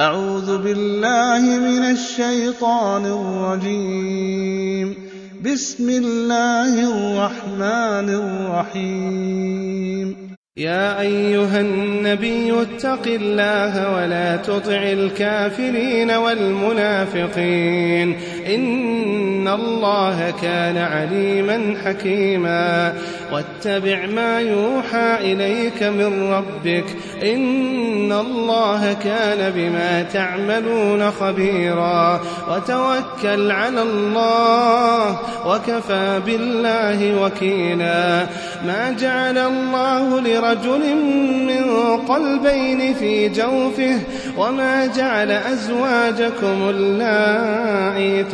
أعوذ بالله من الشيطان الرجيم. بسم الله الرحمن الرحيم. يا أيها النبي اتق الله ولا تطع الكافرين والمنافقين. إن الله كان عليما حكيما. واتبع ما يوحى إليك من ربك. إن الله كان بما تعملون خبيرا. وتوكل على الله وكفى بالله وكيلا. ما جعل الله لرجل من قلبين في جوفه. وما جعل أزواجكم اللائي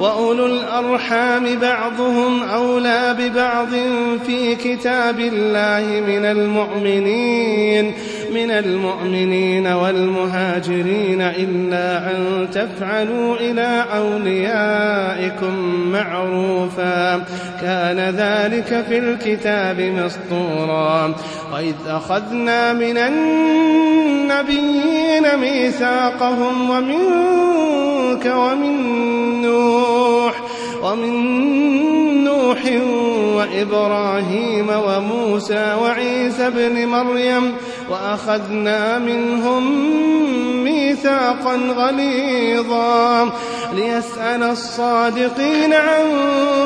وأولو الأرحام بعضهم أولى ببعض في كتاب الله من المؤمنين من المؤمنين والمهاجرين إلا أن تفعلوا إلى أوليائكم معروفا. كان ذلك في الكتاب مسطورا. وإذ أخذنا من النبيين ميثاقهم ومنك ومن ومن نوح وإبراهيم وموسى وعيسى ابن مريم وأخذنا منهم ميثاقا غليظا ليسأل الصادقين عن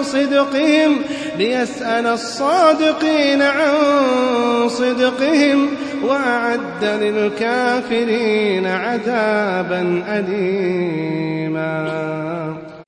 صدقهم ليسأل الصادقين عن صدقهم وأعد للكافرين عذابا أليما.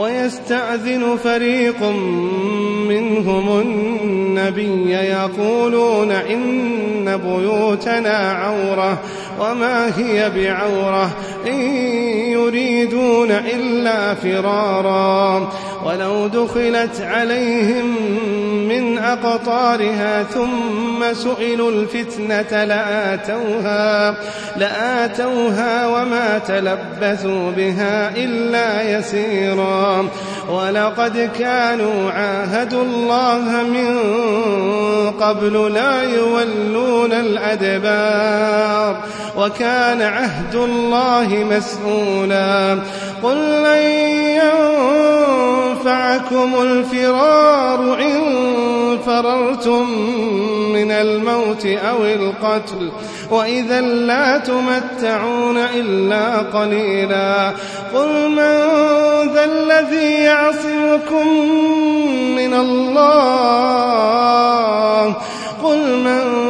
ويستأذن فريق منهم النبي يقولون إن بيوتنا عورة وما هي بعورة إن يريدون إلا فرارا ولو دخلت عليهم أقطارها ثم سئلوا الفتنة لآتوها لآتوها وما تلبثوا بها إلا يسيرا. ولقد كانوا عاهدوا الله من قبل لا يولون الأدبار وكان عهد الله مسؤولا. قل لن ينفعكم الفرار إن فررتم من الموت أو القتل وإذا لا تمتعون إلا قليلا قل من ذا الذي يعصمكم من الله قل من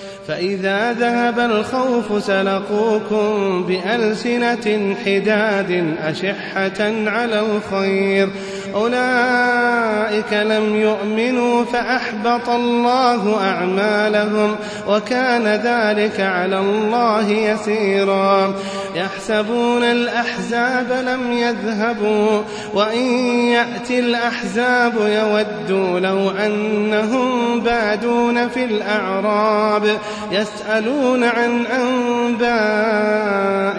فإذا ذهب الخوف سلقوكم بألسنة حداد أشحة على الخير أولئك لم يؤمنوا فأحبط الله أعمالهم وكان ذلك على الله يسيرا. يحسبون الأحزاب لم يذهبوا وإن يأتي الأحزاب يودوا لو أنهم بادون في الأعراب. يسألون عن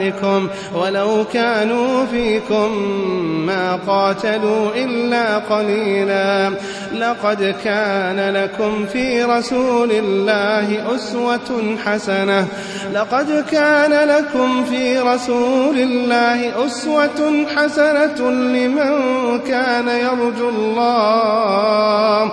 أنبائكم ولو كانوا فيكم ما قاتلوا إلا قليلا. لقد كان لكم في رسول الله أسوة حسنة. لقد كان لكم في رسول الله أسوة حسنة لمن كان يرجو الله.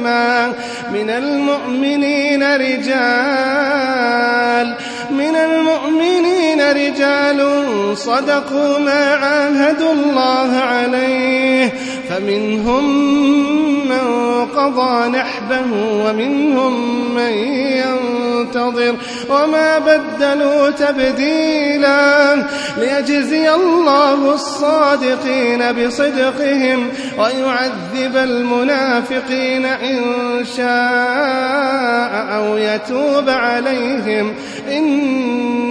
من المؤمنين رجال من المؤمنين رجال صدقوا ما عاهدوا الله عليه فمنهم من قضى نحبه ومنهم من ينتظر وما بدلوا تبديلا ليجزي الله الصادقين بصدقهم ويعذب المنافقين إن شاء أو يتوب عليهم. إن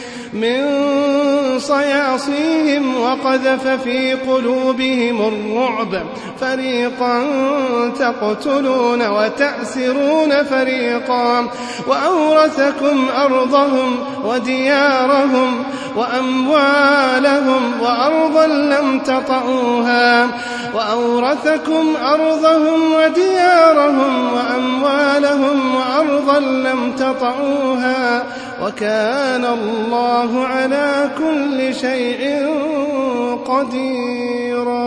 من صياصيهم وقذف في قلوبهم الرعب. فريقا تقتلون وتأسرون فريقا. وأورثكم أرضهم وديارهم وأموالهم وأرضا لم تطئوها. وأورثكم أرضهم وديارهم وأموالهم وأرضا لم تطئوها. وكان الله على كل شيء قديرا.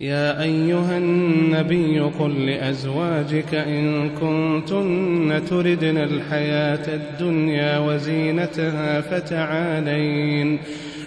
يا أيها النبي قل لأزواجك إن كنتن تردن الحياة الدنيا وزينتها فتعالين.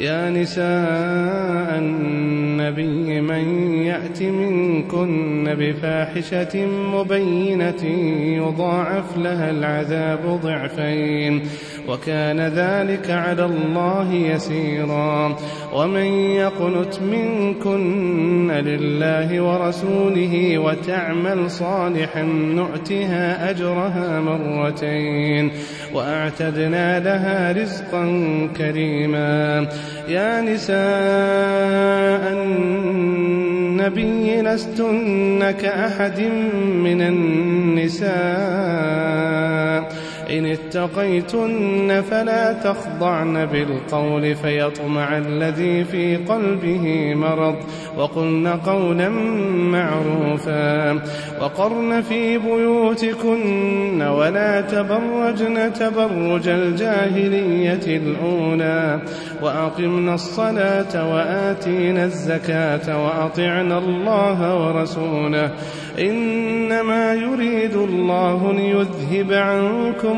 يا نساء النبي من يأت منكن بفاحشة مبينة يضاعف لها العذاب ضعفين. وكان ذلك على الله يسيرا. ومن يقنت منكن لله ورسوله وتعمل صالحا نؤتها أجرها مرتين وأعتدنا لها رزقا كريما. يا نساء النبي لستن كأحد من النساء. إن اتقيتن فلا تخضعن بالقول فيطمع الذي في قلبه مرض وقلن قولا معروفا وقرن في بيوتكن ولا تبرجن تبرج الجاهلية الأولى وأقمنا الصلاة وآتينا الزكاة وأطعنا الله ورسوله إنما يريد الله ليذهب عنكم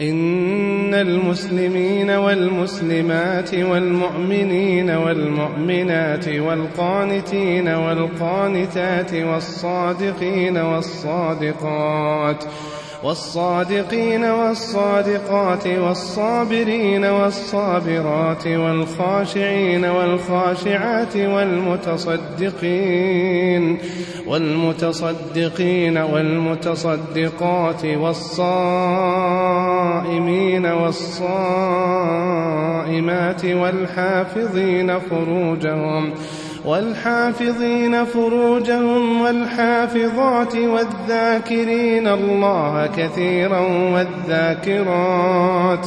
إن المسلمين والمسلمات والمؤمنين والمؤمنات والقانتين والقانتات والصادقين والصادقات والصادقين والصادقات والصابرين والصابرات والخاشعين والخاشعات والمتصدقين والمتصدقين والمتصدقات والصائمين والصائمات والحافظين فروجهم والحافظين فروجهم والحافظات والذاكرين الله كثيرا والذاكرات.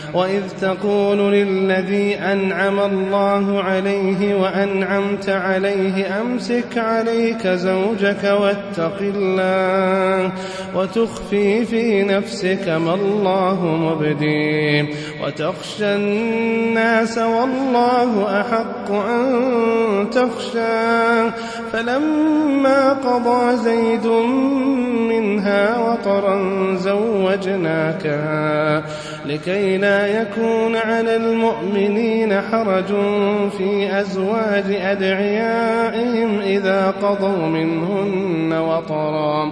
وإذ تقول للذي أنعم الله عليه وأنعمت عليه أمسك عليك زوجك واتق الله وتخفي في نفسك ما الله مبديه وتخشى الناس والله أحق أن تخشى فلما قضى زيد منها وطرا زوجناكها لكي لا يكون على المؤمنين حرج في أزواج أدعيائهم إذا قضوا منهن وطرا.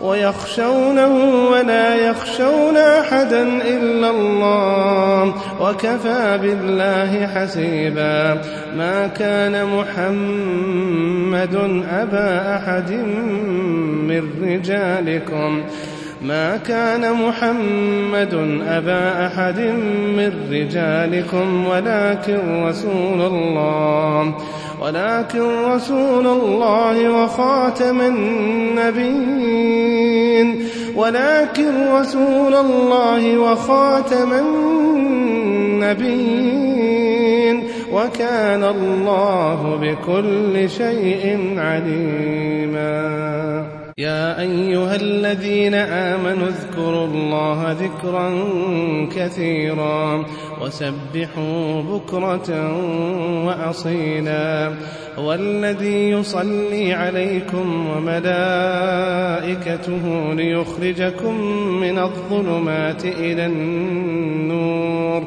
ويخشونه ولا يخشون أحدا إلا الله وكفى بالله حسيبا ما كان محمد أبا أحد من رجالكم ما كان محمد أبا أحد من رجالكم ولكن رسول الله ولكن رسول الله وخاتم النبيين. ولكن رسول الله وخاتم النبيين. وكان الله بكل شيء عليما. يا أيها الذين آمنوا اذكروا الله ذكرا كثيرا وسبحوا بكرة وأصيلا والذي يصلي عليكم وملائكته ليخرجكم من الظلمات إلى النور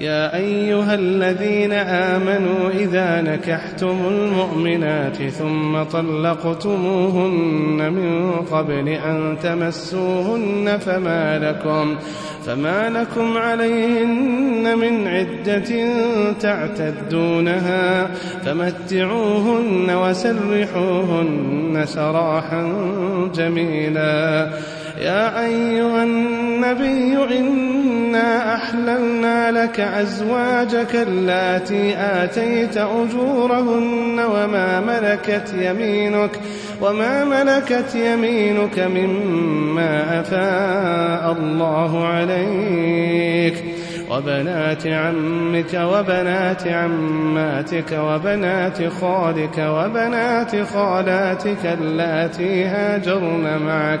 يا أيها الذين آمنوا إذا نكحتم المؤمنات ثم طلقتموهن من قبل أن تمسوهن فما لكم فما لكم عليهن من عدة تعتدونها فمتعوهن وسرحوهن سراحا جميلا يا أيها النبي إنا أحللنا لك أزواجك اللاتي آتيت أجورهن وما ملكت يمينك وما ملكت يمينك مما أفاء الله عليك. وبنات عمك وبنات عماتك وبنات خالك وبنات خالاتك اللاتي هاجرن معك.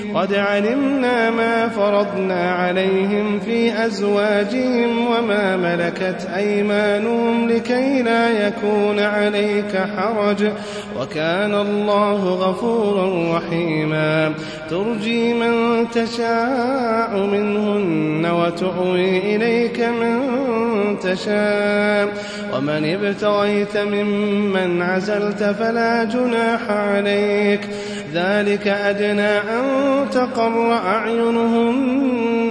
قد علمنا ما فرضنا عليهم في أزواجهم وما ملكت أيمانهم لكي لا يكون عليك حرج. وكان الله غفورا رحيما. ترجي من تشاء منهن وتؤوي إليك من تشاء. ومن ابتغيت ممن عزلت فلا جناح عليك. ذلك أدنى أن تقر أعينهن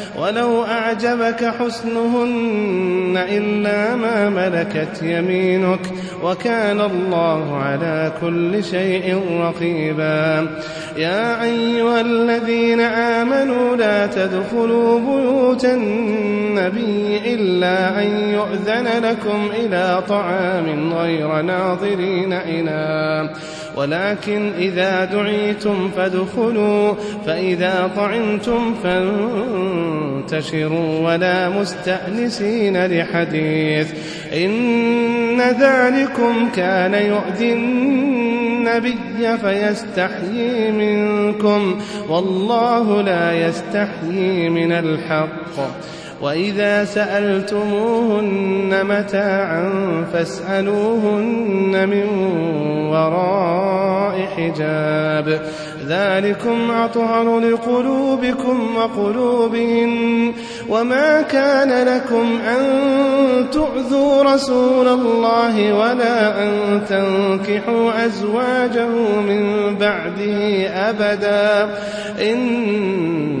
ولو أعجبك حسنهن إلا ما ملكت يمينك وكان الله على كل شيء رقيبا. يا أيها الذين آمنوا لا تدخلوا بيوت النبي إلا أن يؤذن لكم إلى طعام غير ناظرين إناه ولكن إذا دعيتم فادخلوا فإذا طعمتم فانتشروا ولا مستأنسين لحديث. إن ذلكم كان يؤذي النبي فيستحيي منكم والله لا يستحيي من الحق. وإذا سألتموهن متاعا فاسألوهن من وراء حجاب. ذلكم أطهر لقلوبكم وقلوبهن. وما كان لكم أن تؤذوا رسول الله ولا أن تنكحوا أزواجه من بعده أبدا. إن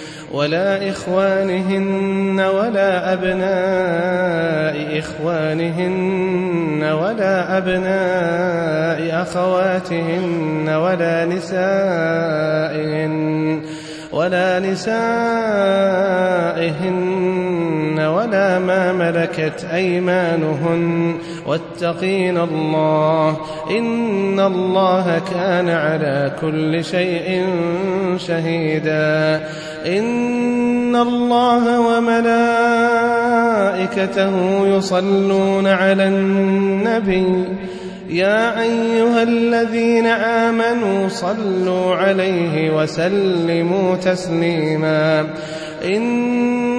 ولا إخوانهن ولا أبناء إخوانهن ولا أبناء أخواتهن ولا نسائهن ولا نسائهن ولا ما ملكت أيمانهن واتقين الله إن الله كان على كل شيء شهيدا إن الله وملائكته يصلون على النبي يا أيها الذين آمنوا صلوا عليه وسلموا تسليما إن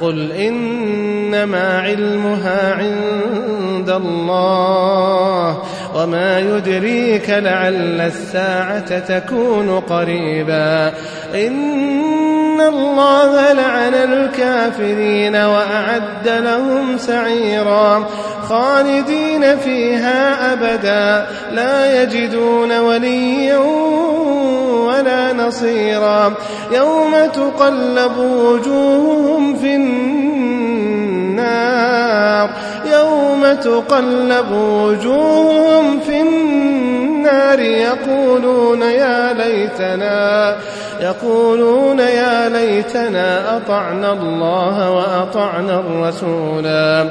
قل إنما علمها عند الله وما يدريك لعل الساعة تكون قريبا إن الله لعن الكافرين وأعد لهم سعيرا خالدين فيها أبدا لا يجدون وليا ولا نصيرا. يوم تقلب وجوههم في النار يوم تقلب وجوههم في النار يقولون يا ليتنا يقولون يا ليتنا أطعنا الله وأطعنا الرسولا.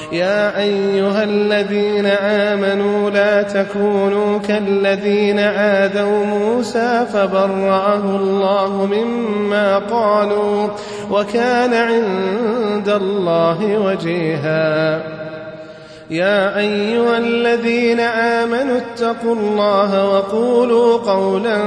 يا أيها الذين آمنوا لا تكونوا كالذين آذوا موسى فبرأه الله مما قالوا وكان عند الله وجيها. يا أيها الذين آمنوا اتقوا الله وقولوا قولا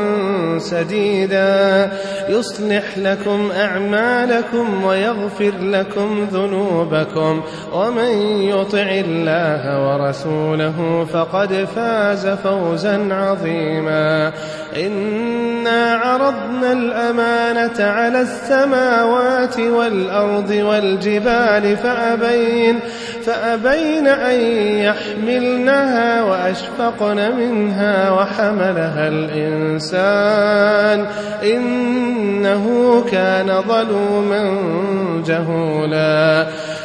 سديدا يصلح لكم أعمالكم ويغفر لكم ذنوبكم ومن يطع الله ورسوله فقد فاز فوزا عظيما إنا عرضنا الأمانة على السماوات والأرض والجبال فأبين فأبين أن يحملنها وأشفقن منها وحملها الإنسان إنه كان ظلوما جهولا